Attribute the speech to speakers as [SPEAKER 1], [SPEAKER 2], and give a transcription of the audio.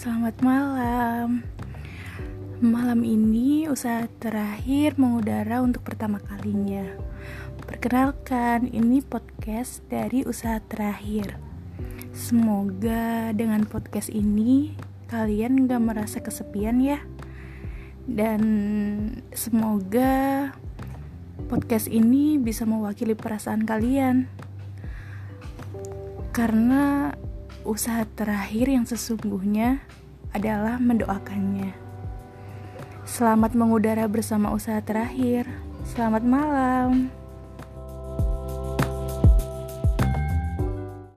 [SPEAKER 1] selamat malam. Malam ini usaha terakhir mengudara untuk pertama kalinya. Perkenalkan, ini podcast dari usaha terakhir. Semoga dengan podcast ini kalian gak merasa kesepian ya. Dan semoga podcast ini bisa mewakili perasaan kalian. Karena usaha terakhir yang sesungguhnya adalah mendoakannya. Selamat mengudara bersama usaha terakhir. Selamat malam.